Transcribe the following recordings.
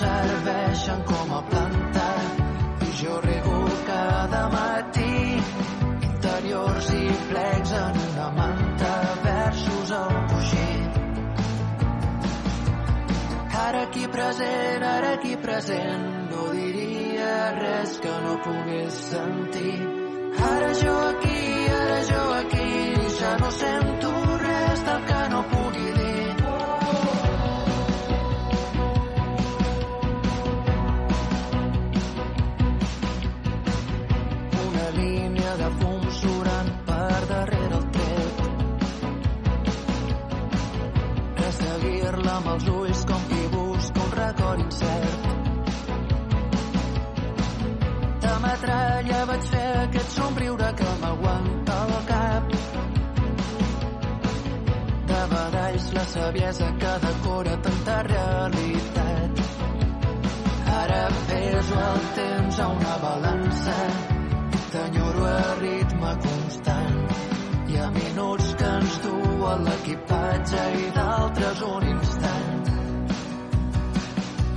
Serveixen com a planta i jo rego cada matí interiors i plecs en una manta versos al coixí. Ara aquí present, ara aquí present, no diria res que no pogués sentir. Ara jo aquí, ara jo aquí, ja no sento amb els ulls com qui busca un record incert. De metralla vaig fer aquest somriure que m'aguanta el cap. De badalls la saviesa que decora tanta realitat. Ara peso el temps a una balança t'enyoro a ritme constant. Hi ha minuts que ens duen l'equipatge i d'altres un instant.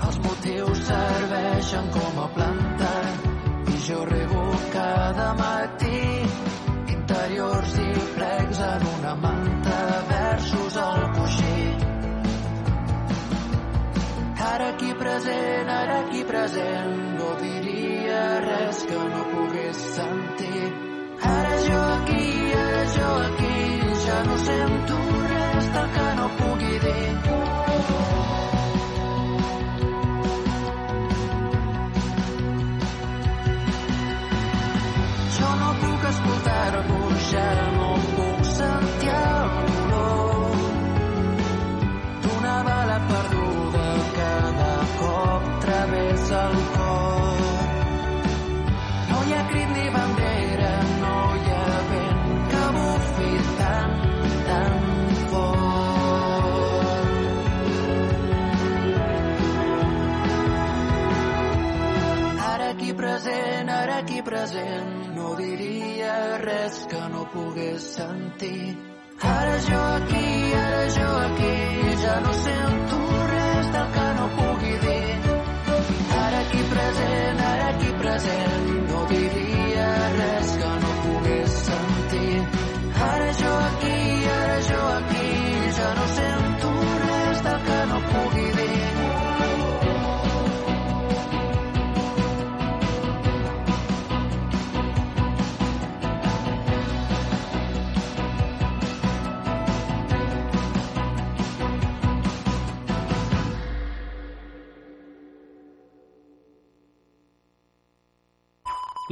Els motius serveixen com a planta i jo rego cada matí interiors i plecs en una manta versos al coixí. Ara aquí present, ara aquí present, no diria res que no pogués sentir. Jo jo ja no sento res que no pugui. Jo no puc no puc bala perduda cada cop travessa el cor. Aquí present, ara aquí present, no diria res que no pogués sentir. Ara jo aquí, ara jo aquí, ja no sento res del que no pugui dir. Ara aquí present, ara aquí present,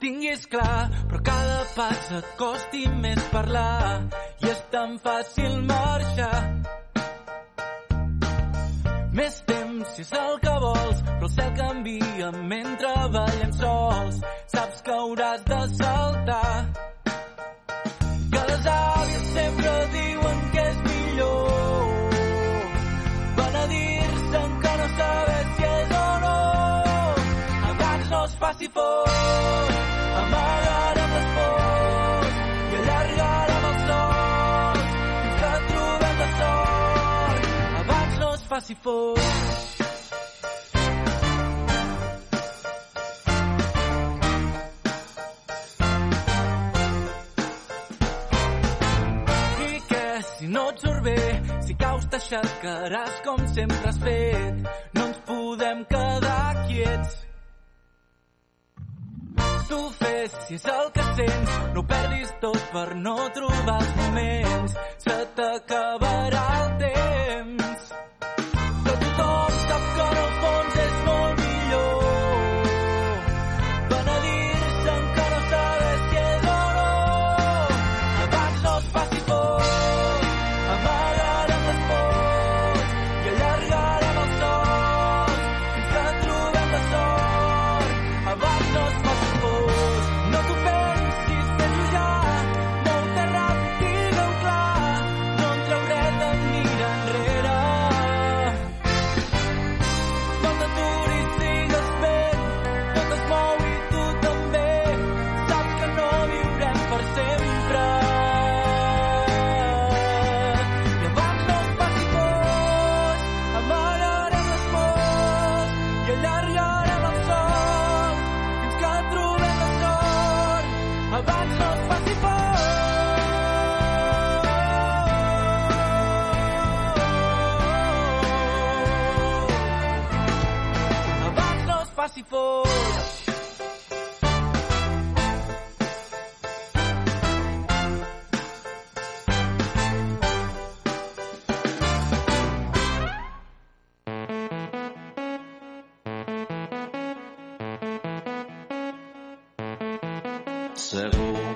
tinguis clar, però cada pas et costi més parlar i és tan fàcil marxar. Més temps si és el que vols, però el cel canvia mentre ballem sols. Saps que hauràs de saltar. Que les àvies sempre diuen que és millor. Van a dir-se que no sabes si és o no. Abans no es faci fort. Pasifó. I que si no et surt bé, si caus t'aixecaràs com sempre has fet. No ens podem quedar quiets. Tu fes si és el que sents, no ho perdis tot per no trobar els moments. Se t'acabarà el temps. level.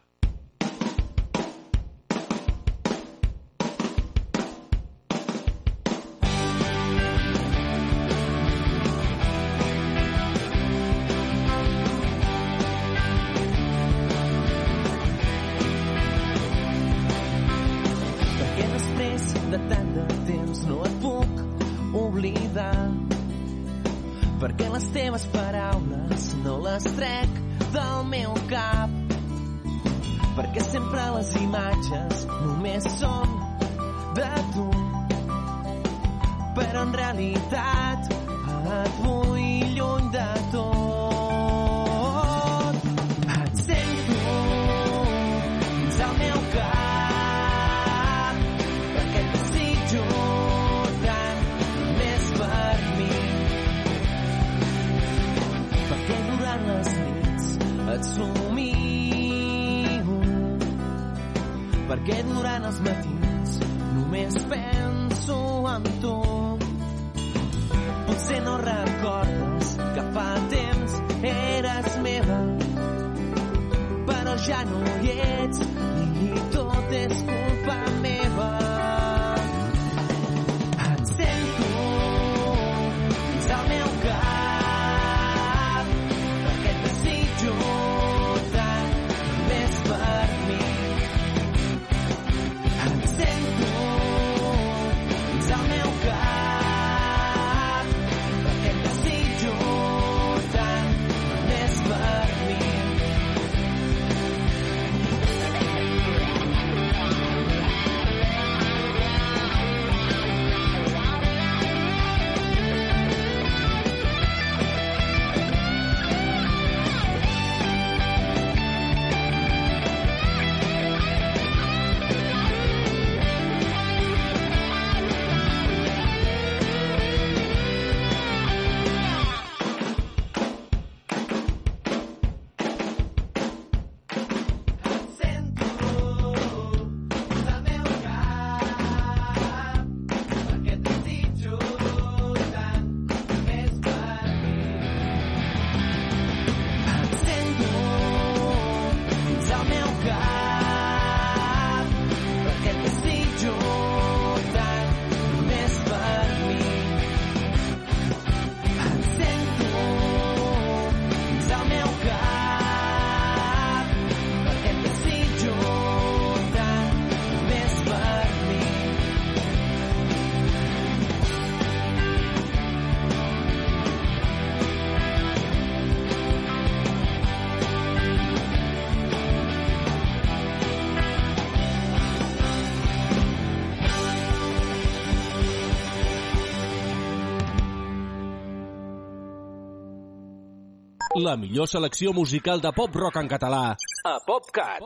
La millor selecció musical de pop-rock en català a PopCat.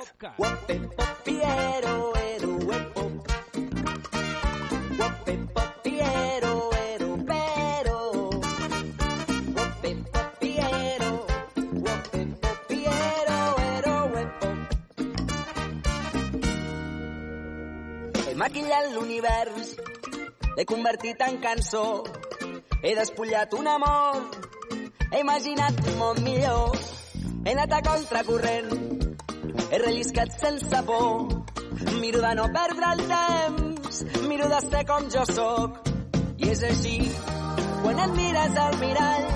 Piero, ero, epo. Guape, Piero, ero, pero. Guape, Piero, guape, Piero, ero, epo. He maquillat l'univers, l'he convertit en cançó, he despullat un amor, he imaginat un món millor, he anat a contracorrent, he relliscat sense por, miro de no perdre el temps, miro de ser com jo sóc, i és així, quan et mires al mirall,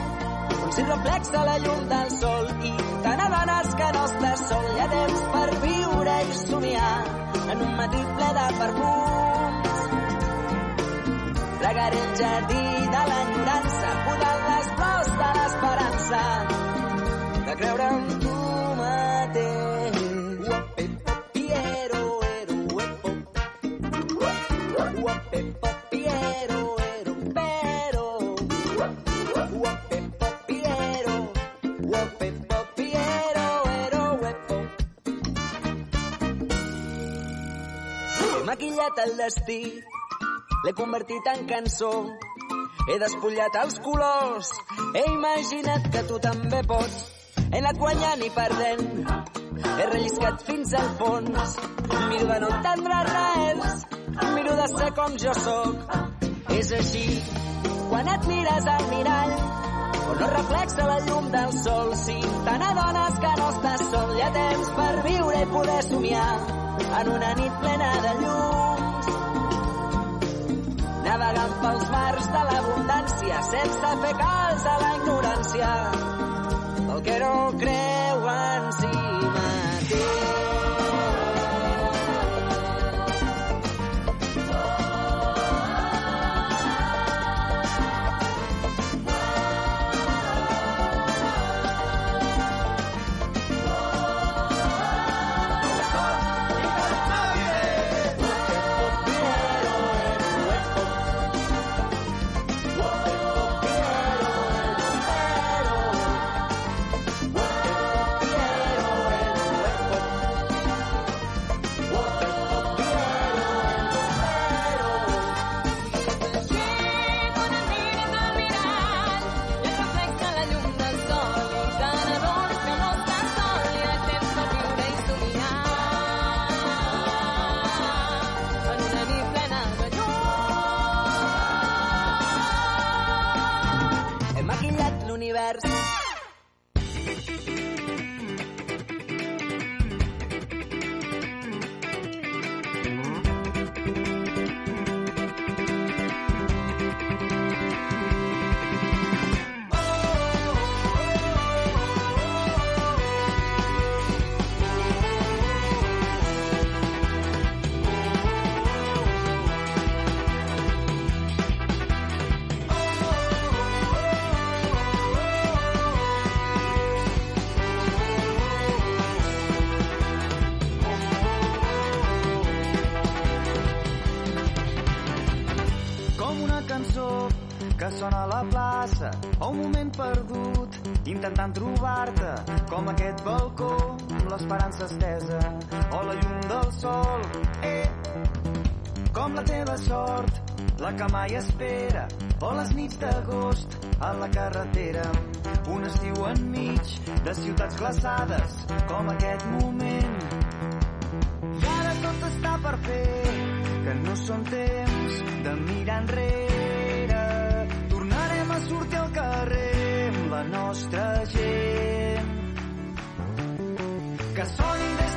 com si reflexa la llum del sol. I te n'adones que no estàs sol, hi ha temps per viure i somiar en un matí ple de perfums. Regaré el jardí de l'enyorança, de l'esperança, de creure en tu mateix. Uape, Piero, ero, uepo. Uape, Piero, ero, pero. Uape, Piero, uape, Piero, ero, uepo. He maquillat el destí, l'he convertit en cançó, he despullat els colors, he imaginat que tu també pots. He anat guanyant i perdent, he relliscat fins al fons, miro de no entendre res, miro de ser com jo sóc. És així, quan et mires al mirall, on no reflexa la llum del sol. Si te n'adones que no estàs sol, hi ha temps per viure i poder somiar en una nit plena de llums. Navegant pels mars de l'abundància sense fer cas a la ignorància el que no creu en si mateix. Com la teva sort la que mai espera o les nits d'agost a la carretera un estiu enmig de ciutats glaçades com aquest moment i ara tot està per fer que no són temps de mirar enrere. Tornarem a sortir al carrer amb la nostra gent. Que sonin des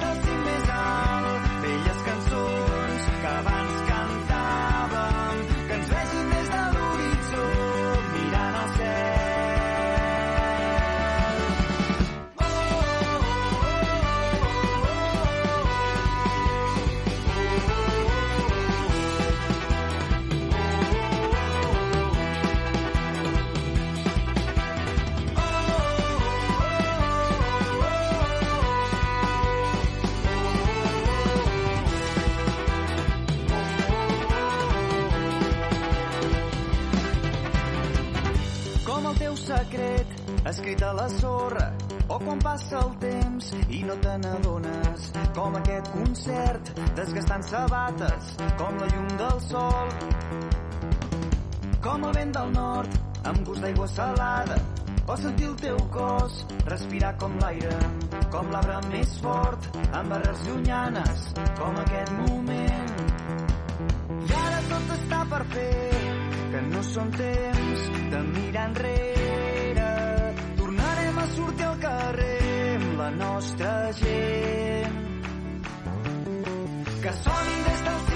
escrit a la sorra o quan passa el temps i no te n'adones com aquest concert desgastant sabates com la llum del sol com el vent del nord amb gust d'aigua salada o sentir el teu cos respirar com l'aire com l'arbre més fort amb barres llunyanes com aquest moment i ara tot està per fer que no són temps de mirar enrere. A sortir al carrer la nostra gent. Que sonin des del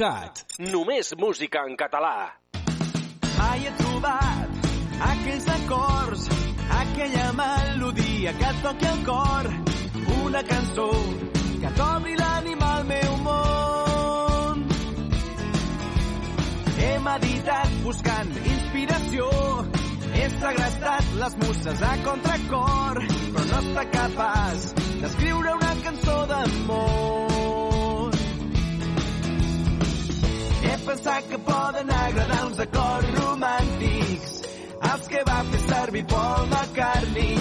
PopCat. Només música en català. Mai he trobat aquells acords, aquella melodia que et toqui el cor, una cançó que t'obri l'ànima al meu món. He meditat buscant inspiració, he segrestat les musses a contracor, però no està capaç d'escriure una cançó d'amor. He pensat que poden agradar uns acords romàntics, els que va fer servir Paul McCartney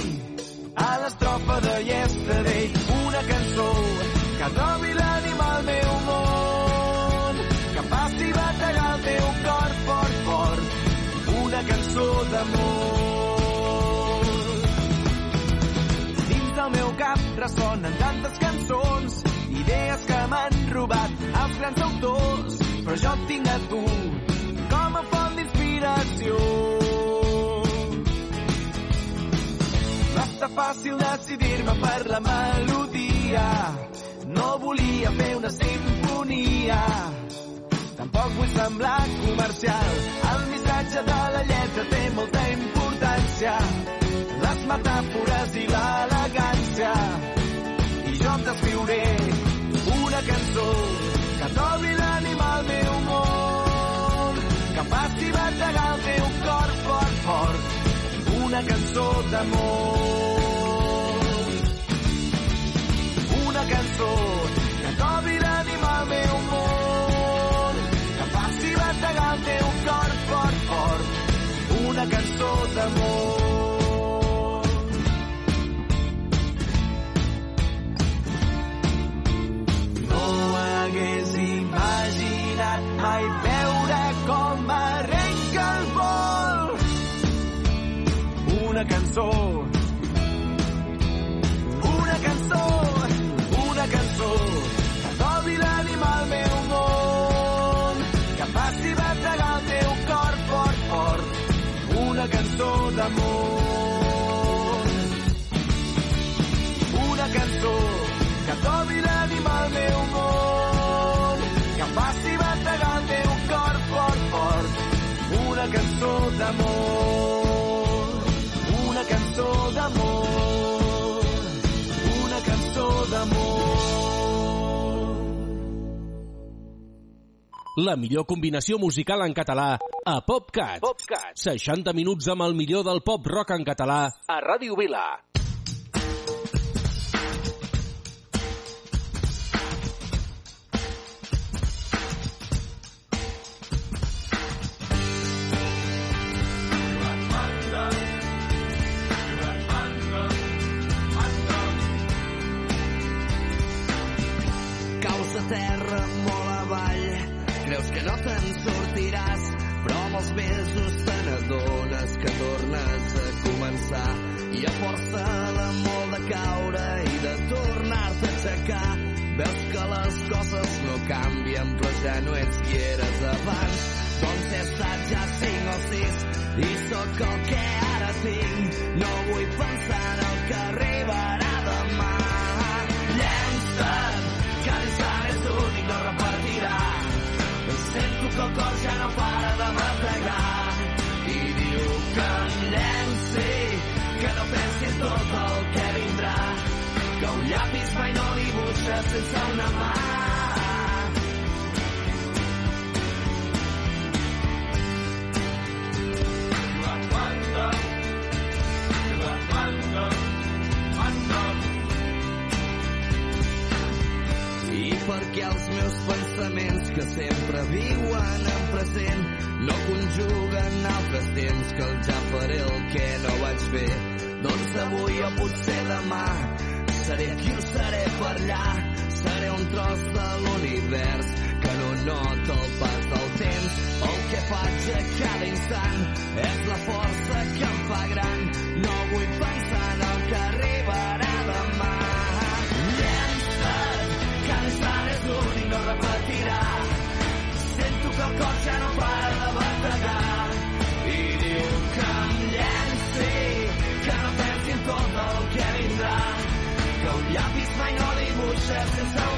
a l'estrofa de Yesterday, una cançó que trobi l'ànima al meu món, que faci bategar el teu cor fort, fort, una cançó d'amor. Dins del meu cap ressonen tantes cançons, idees que m'han robat els grans autors, però jo et tinc a tu com a font d'inspiració. Va estar fàcil decidir-me per la melodia. No volia fer una sinfonia. Tampoc vull semblar comercial. El missatge de la lletra té molta importància. Les metàfores i l'elegància. I jo t'escriuré una cançó que t'obri l'ànima al meu món. Que faci bategar el teu cor fort, fort una cançó d'amor. Una cançó que t'obri l'ànima al meu món, que faci bategar el teu cor fort, fort. Una cançó d'amor. Mai veure com arrenca el vol una cançó. Una cançó, una cançó que t'obri l'ànima al meu món, que faci bategar el teu cor fort, fort. Una cançó d'amor. Una cançó que t'obri l'ànima al meu món, cançó d'amor una cançó d'amor, una cançó d'amor. La millor combinació musical en català a PopCat. PopCat. 60 minuts amb el millor del pop rock en català a Ràdio Vila. Els mesos te n'adones que tornes a començar. I a força de molt de caure i de tornar-te a aixecar. Veus que les coses no canvien però ja no ets qui eres abans. Doncs he estat ja cinc o sis i sóc el que ara tinc no vull pensar en el que arribarà demà. Llença't que el cor ja no para de bategar i diu que em llenci, que no pensi en tot el que vindrà, que un llapis mai no dibuixa sense una mà. I els meus pensaments que sempre viuen en present. No conjuguen altres temps que el ja faré el que no vaig fer. Doncs avui o potser demà seré qui ho seré per allà. Seré un tros de l'univers que no nota el pas del temps. El que faig a cada instant és la força que em fa gran. No vull pensar en ja no para de bategar i diu que em llenci pensi en tot el que vindrà que mai no dibuixa sense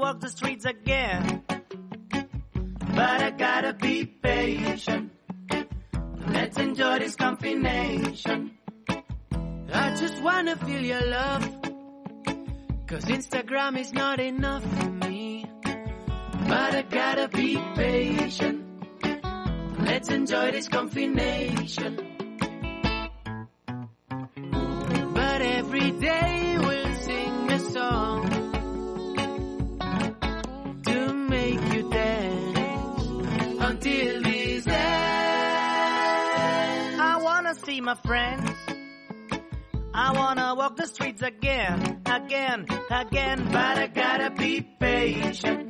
walk the streets again. But I gotta be patient. Let's enjoy this combination. I just wanna feel your love. Cause Instagram is not enough for me. But I gotta be patient. Let's enjoy this combination. But every day my friends. I wanna walk the streets again, again, again, but I gotta be patient.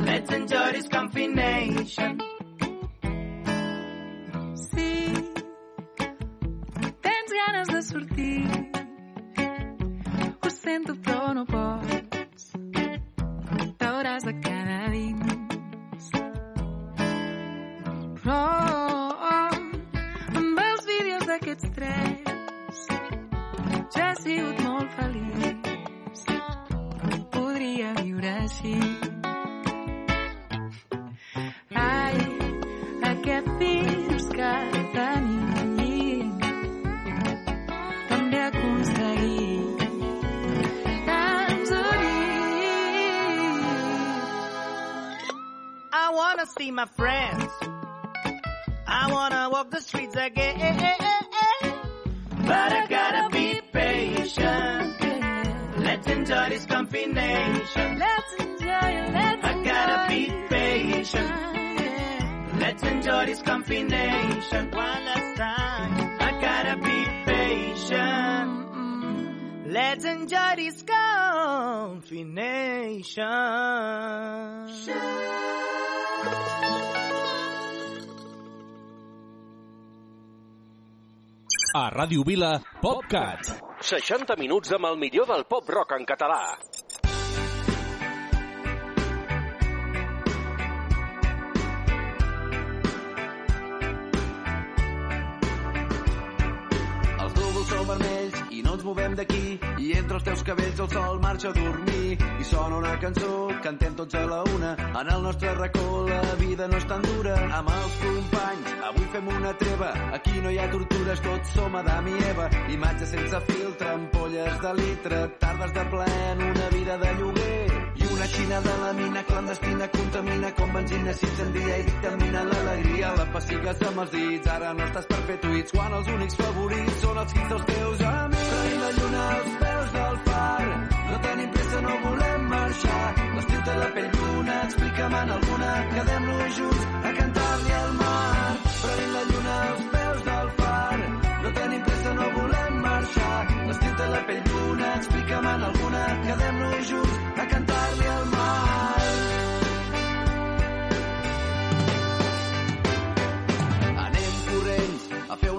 Let's enjoy this combination. Sí, tens ganes de sortir. Ho sento, però no pots. Sigut molt feliç. Podria viure així. Ai, aquest virus que tenim també que ens unim. I wanna see my friends. I wanna walk the streets again. But I gotta Let's enjoy this combination. Let's enjoy it, let's I gotta be patient. Yeah. Let's enjoy this combination. One last time. I gotta be patient. Let's enjoy this combination. A Ràdio Vila, PopCat. 60 minuts amb el millor del pop rock en català. Els núvols són vermells movem d'aquí i entre els teus cabells el sol marxa a dormir. I sona una cançó, cantem tots a la una. En el nostre racó la vida no és tan dura. Amb els companys, avui fem una treva. Aquí no hi ha tortures, tots som Adam i Eva. Imatges sense filtre, ampolles de litre tardes de ple en una vida de lloguer i xina de la mina clandestina contamina com benzina s'incendia i dictamina l'alegria. La pessigues amb els dits ara no estàs per fer tuits quan els únics favorits són els hits dels teus amics. Tenim la lluna als peus del far no tenim pressa, no volem marxar. L'estiu té la pell bruna explica'm en alguna quedem-nos junts a cantar-li al mar. Tenim la lluna als peus del far no tenim pressa, no volem marxar l'estiu té la pell bruna explica'm en alguna quedem-nos junts a cantar-li al mar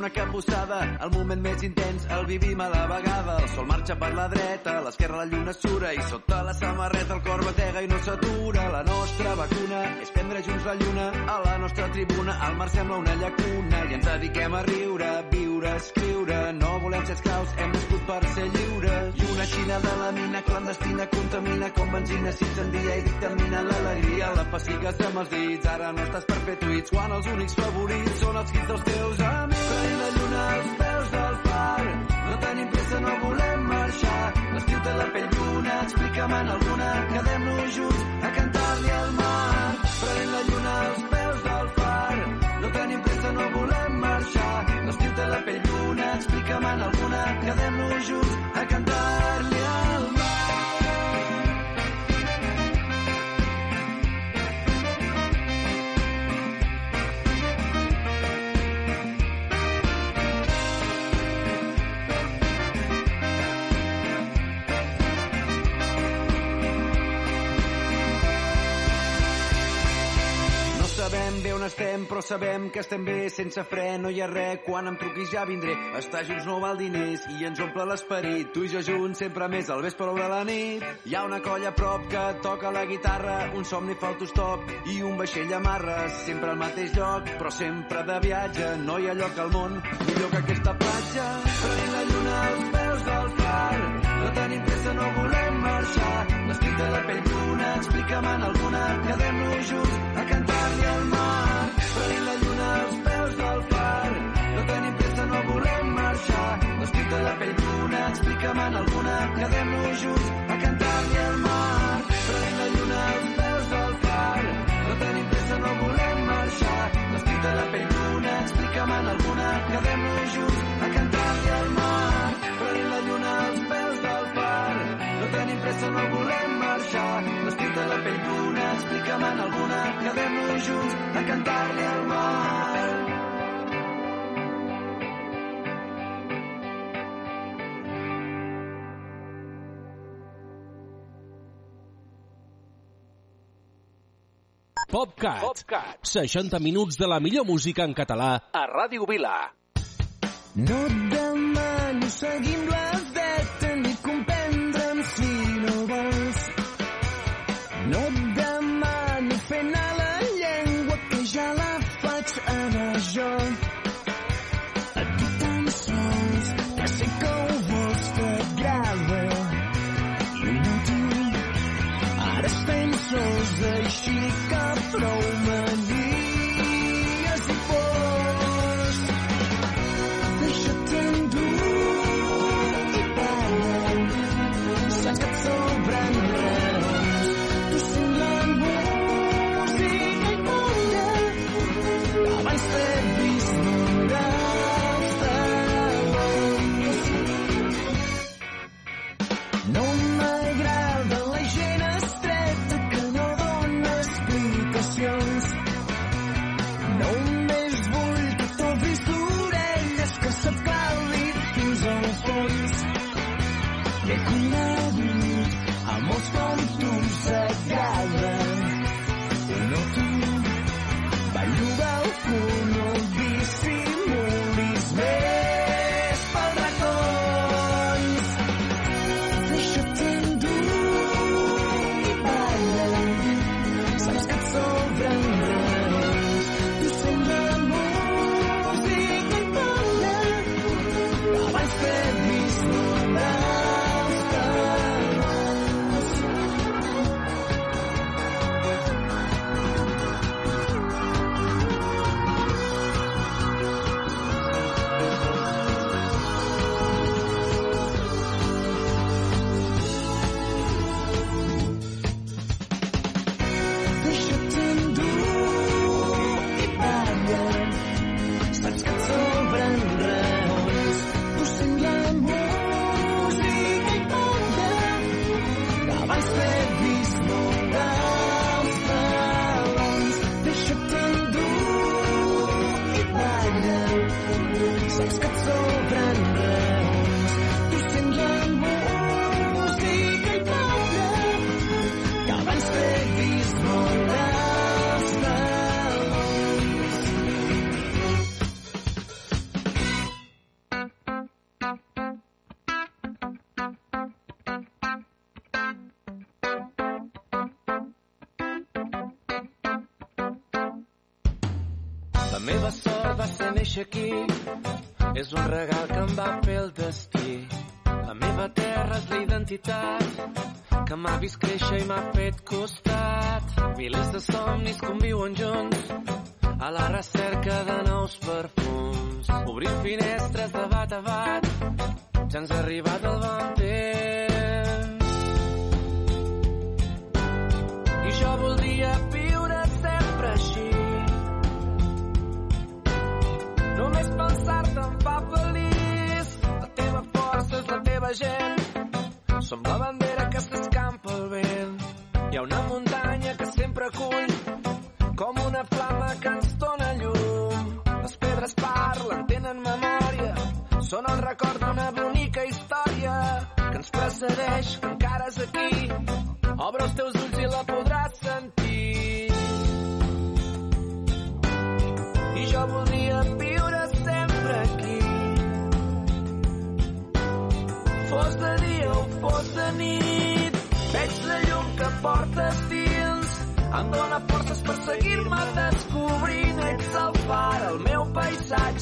una capbussada. El moment més intens el vivim a la vegada. El sol marxa per la dreta, a l'esquerra la lluna sura i sota la samarreta el cor batega i no s'atura. La nostra vacuna és prendre junts la lluna. A la nostra tribuna el mar sembla una llacuna i ens dediquem a riure, viure, escriure. No volem ser esclaus, hem nascut per ser lliures. I una xina de la mina clandestina contamina com benzina s'incendia i dictamina l'alegria. La pessigues amb els dits, ara no estàs per fer tuits quan els únics favorits són els hits dels teus amics. Lluna als peus del far, no tenim pressa, no volem marxar. L'estiu té la pell bruna, explica'm en alguna, quedem-nos junts a cantar-li al mar. Prenem la lluna als peus del far, no tenim pressa, no volem marxar. L'estiu té la pell bruna, explica'm en alguna, quedem-nos junts però sabem que estem bé, sense fre, no hi ha res, quan em truquis ja vindré. Estar junts no val diners i ens omple l'esperit, tu i jo junts sempre més, al vespre o la nit. Hi ha una colla a prop que toca la guitarra, un somni fa autostop i un vaixell amarra, sempre al mateix lloc, però sempre de viatge, no hi ha lloc al món millor que aquesta platja. Prenent la lluna als peus del far, no tenim pressa, no volem marxar. L'estic de la pell d'una, explica'm en alguna, quedem-nos junts a cantar-li al mar i la lluna als peus del far. No tenim pressa, no volem marxar. No explica la pell d'una, explica'm en alguna. Quedem-nos junts a cantar-li al mar. Prenent la lluna als peus del far. No tenim pressa, no volem marxar. No explica la pell d'una, explica'm en alguna. Quedem-nos junts a cantar demana alguna que haguem-nos junts a cantar-li al mar. PopCat. PopCat. 60 minuts de la millor música en català a Ràdio Vila. No et demano seguim les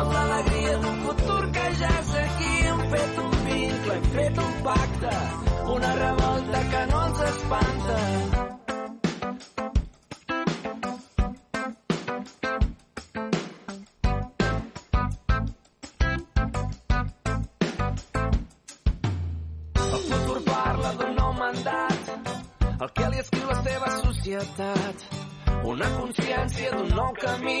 amb l'alegria d'un futur que ja és aquí. Hem fet un vincle, hem fet un pacte, una revolta que no ens espanta. El futur parla d'un nou mandat, el que li escriu la seva societat. Una consciència d'un nou camí,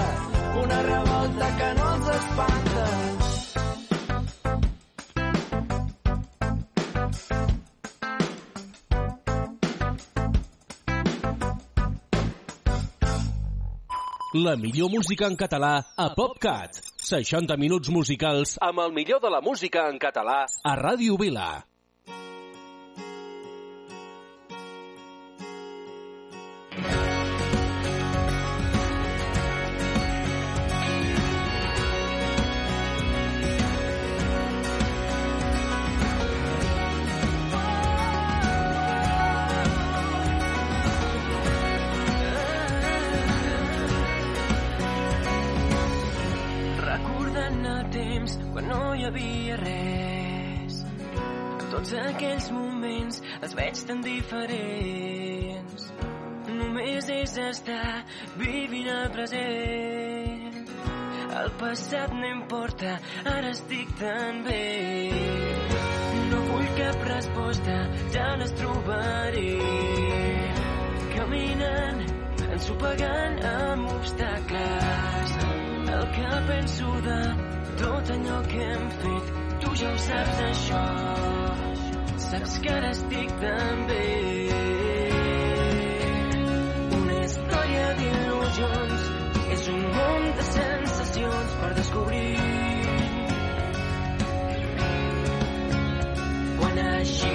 Pacte, una revolta que no ens espanta. La millor música en català a PopCat. 60 minuts musicals amb el millor de la música en català a Ràdio Vila. Veig tan diferents. Només és estar vivint el present. El passat no importa, ara estic tan bé. No vull cap resposta, ja les trobaré. Caminant, ensopegant amb obstacles. El que penso de tot allò que hem fet, tu ja ho saps això. Saps que ara estic tan bé. Una història d'il·lusions és un món de sensacions per descobrir. Quan hagi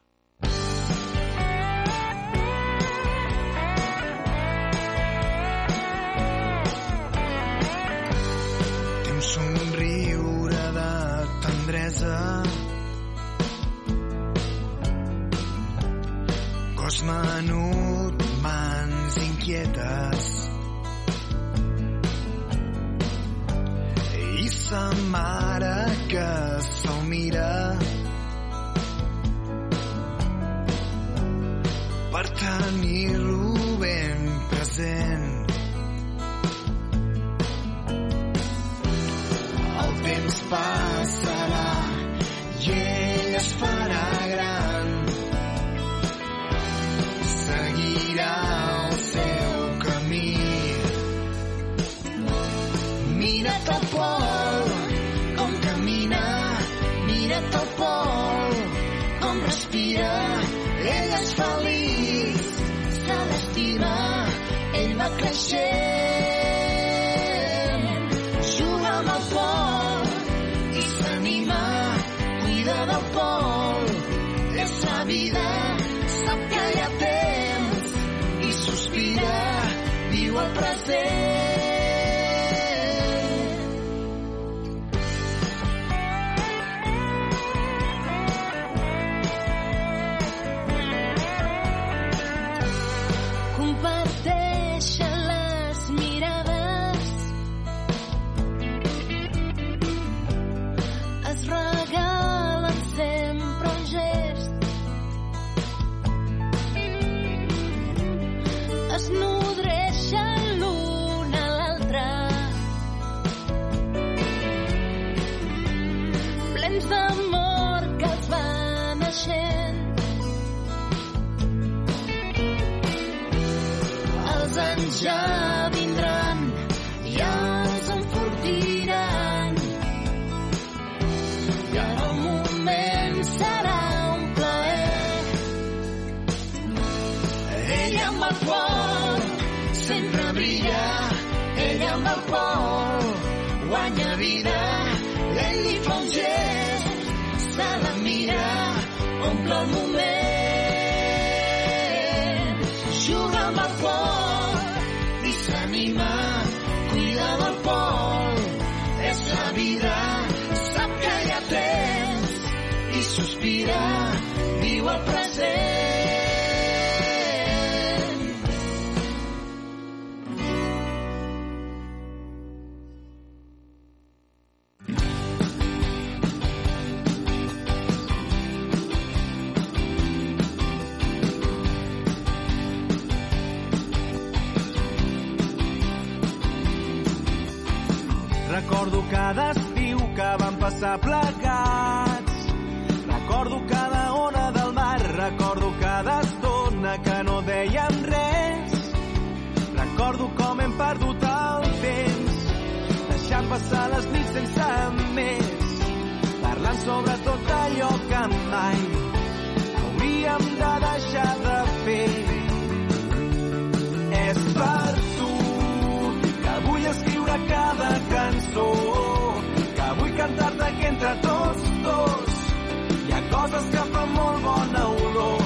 Pol, és la vida. Sap que hi ha temps i sospira. Viu el present. Recordo cada estiu que vam passar plegats. Recordo cada ona del mar, recordo cada estona que no dèiem res. Recordo com hem perdut el temps, deixant passar les nits sense més, parlant sobre tot allò que mai hauríem de deixar de fer. És per cada cançó, que vull cantar-te que entre tots dos hi ha coses que fan molt bona olor.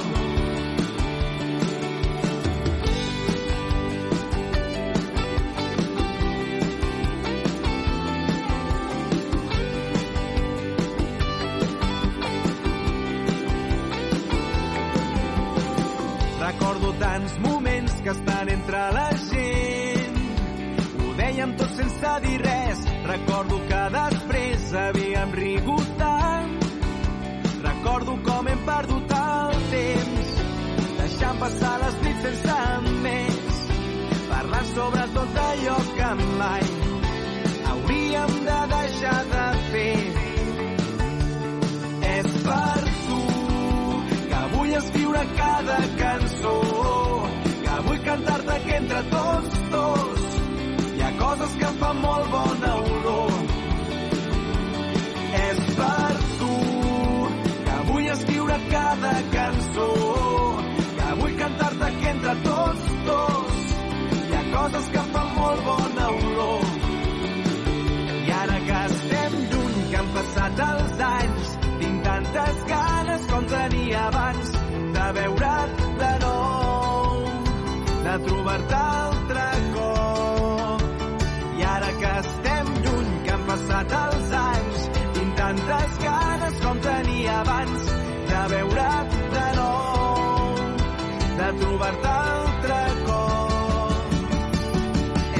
Recordo tants moments que estan entre la gent. Dèiem tot sense dir res. Recordo que després havíem rigut tant. Recordo com hem perdut el temps, deixant passar les nits sense més, parlant sobre tot allò que mai hauríem de deixar de fer. És per tu que vull escriure cada cançó, que vull cantar-te que entre tots dos coses que fa molt bona olor. És per tu que vull escriure cada cançó, que vull cantar-te que entre tots, dos. hi ha coses que fan molt bona olor. I ara que estem lluny, que han passat els anys, tinc tantes ganes com tenia abans de veure't de nou, de trobar-te de trobar-te altre cop.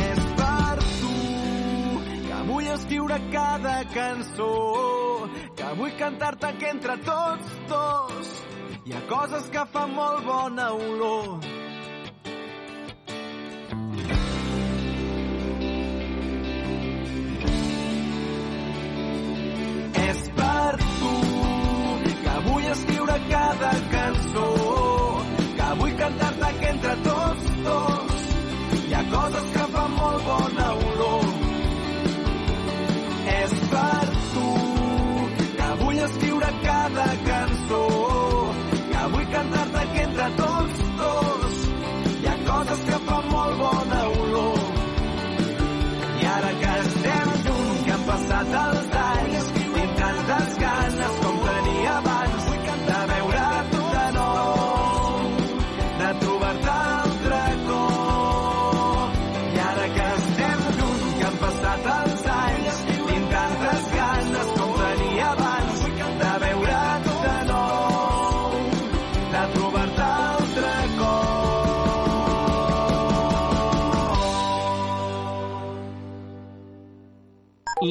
És per tu que vull escriure cada cançó, que vull cantar-te que entre tots dos hi ha coses que fan molt bona olor. És per tu que vull escriure cada cançó que cantar-te que entre tots dos hi ha coses que fan molt bona olor. És per tu que vull escriure cada cançó que vull cantar-te que entre tots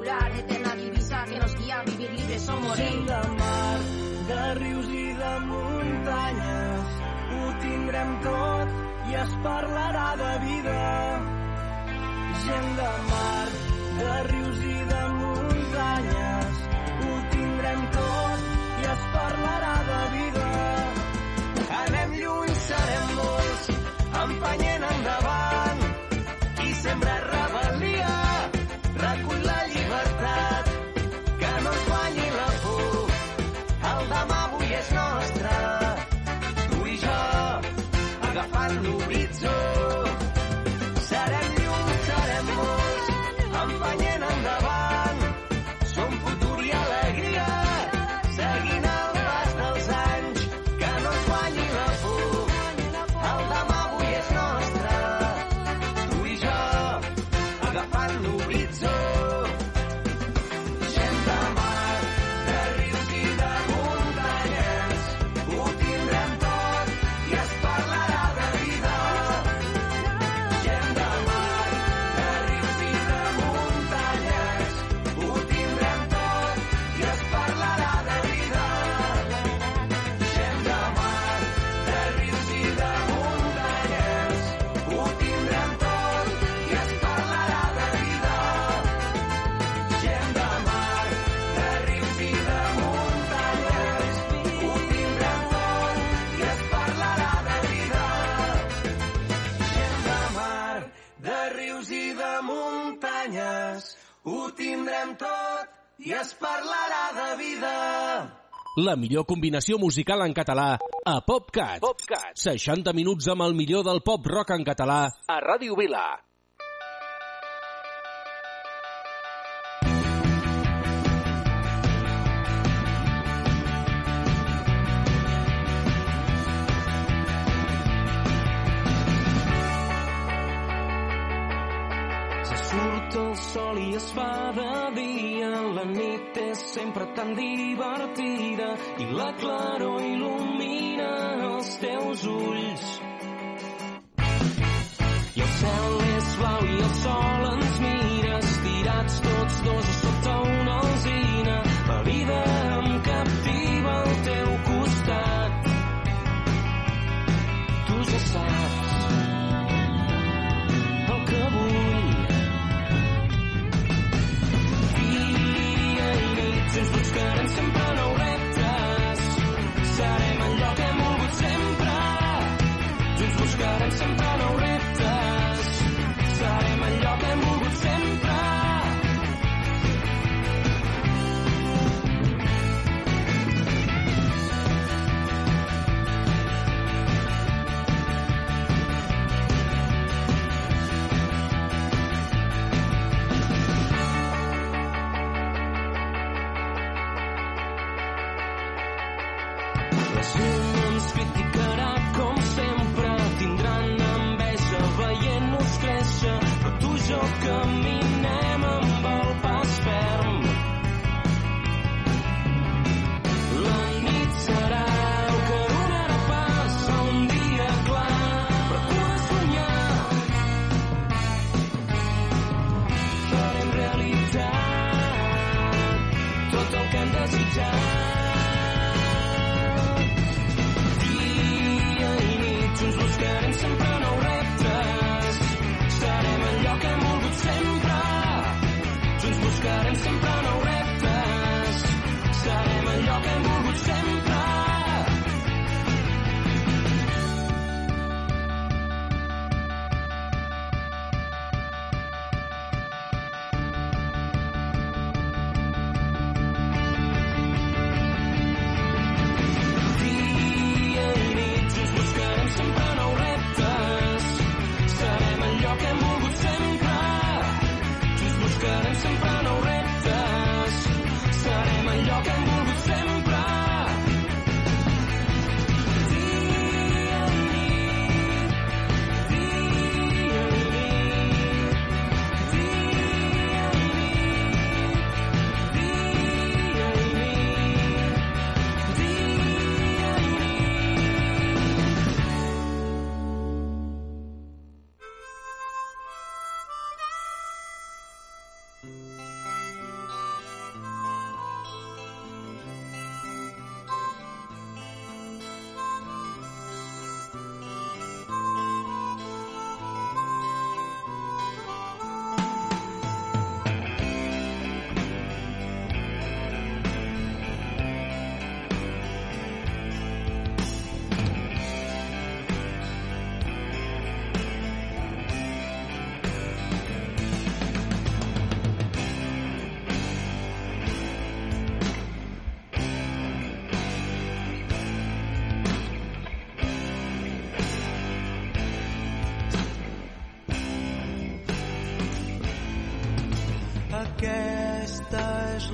popular, eterna divisa que nos guía a vivir libres o morir. Sí, de mar, de rius i de muntanyes, ho tindrem tot i es parlarà de vida. Gent de mar, de rius i de muntanyes, ho tindrem tot i es parlarà de vida. Ho tindrem tot i es parlarà de vida. La millor combinació musical en català a PopCat. PopCat. 60 minuts amb el millor del pop rock en català a Ràdio Vila. Surt el sol i es fa de dia, la nit és sempre tan divertida i la claror il·lumina els teus ulls. I el cel és blau i el sol ens mira, estirats tots dos jo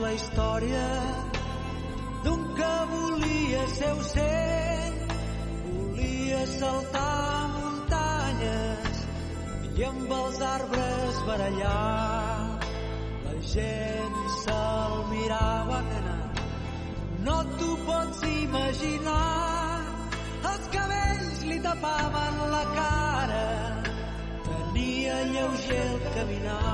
la història d'un que volia ser ocell, volia saltar muntanyes i amb els arbres barallar. La gent se'l mirava nena, no t'ho pots imaginar. Els cabells li tapaven la cara, tenia lleuger el caminar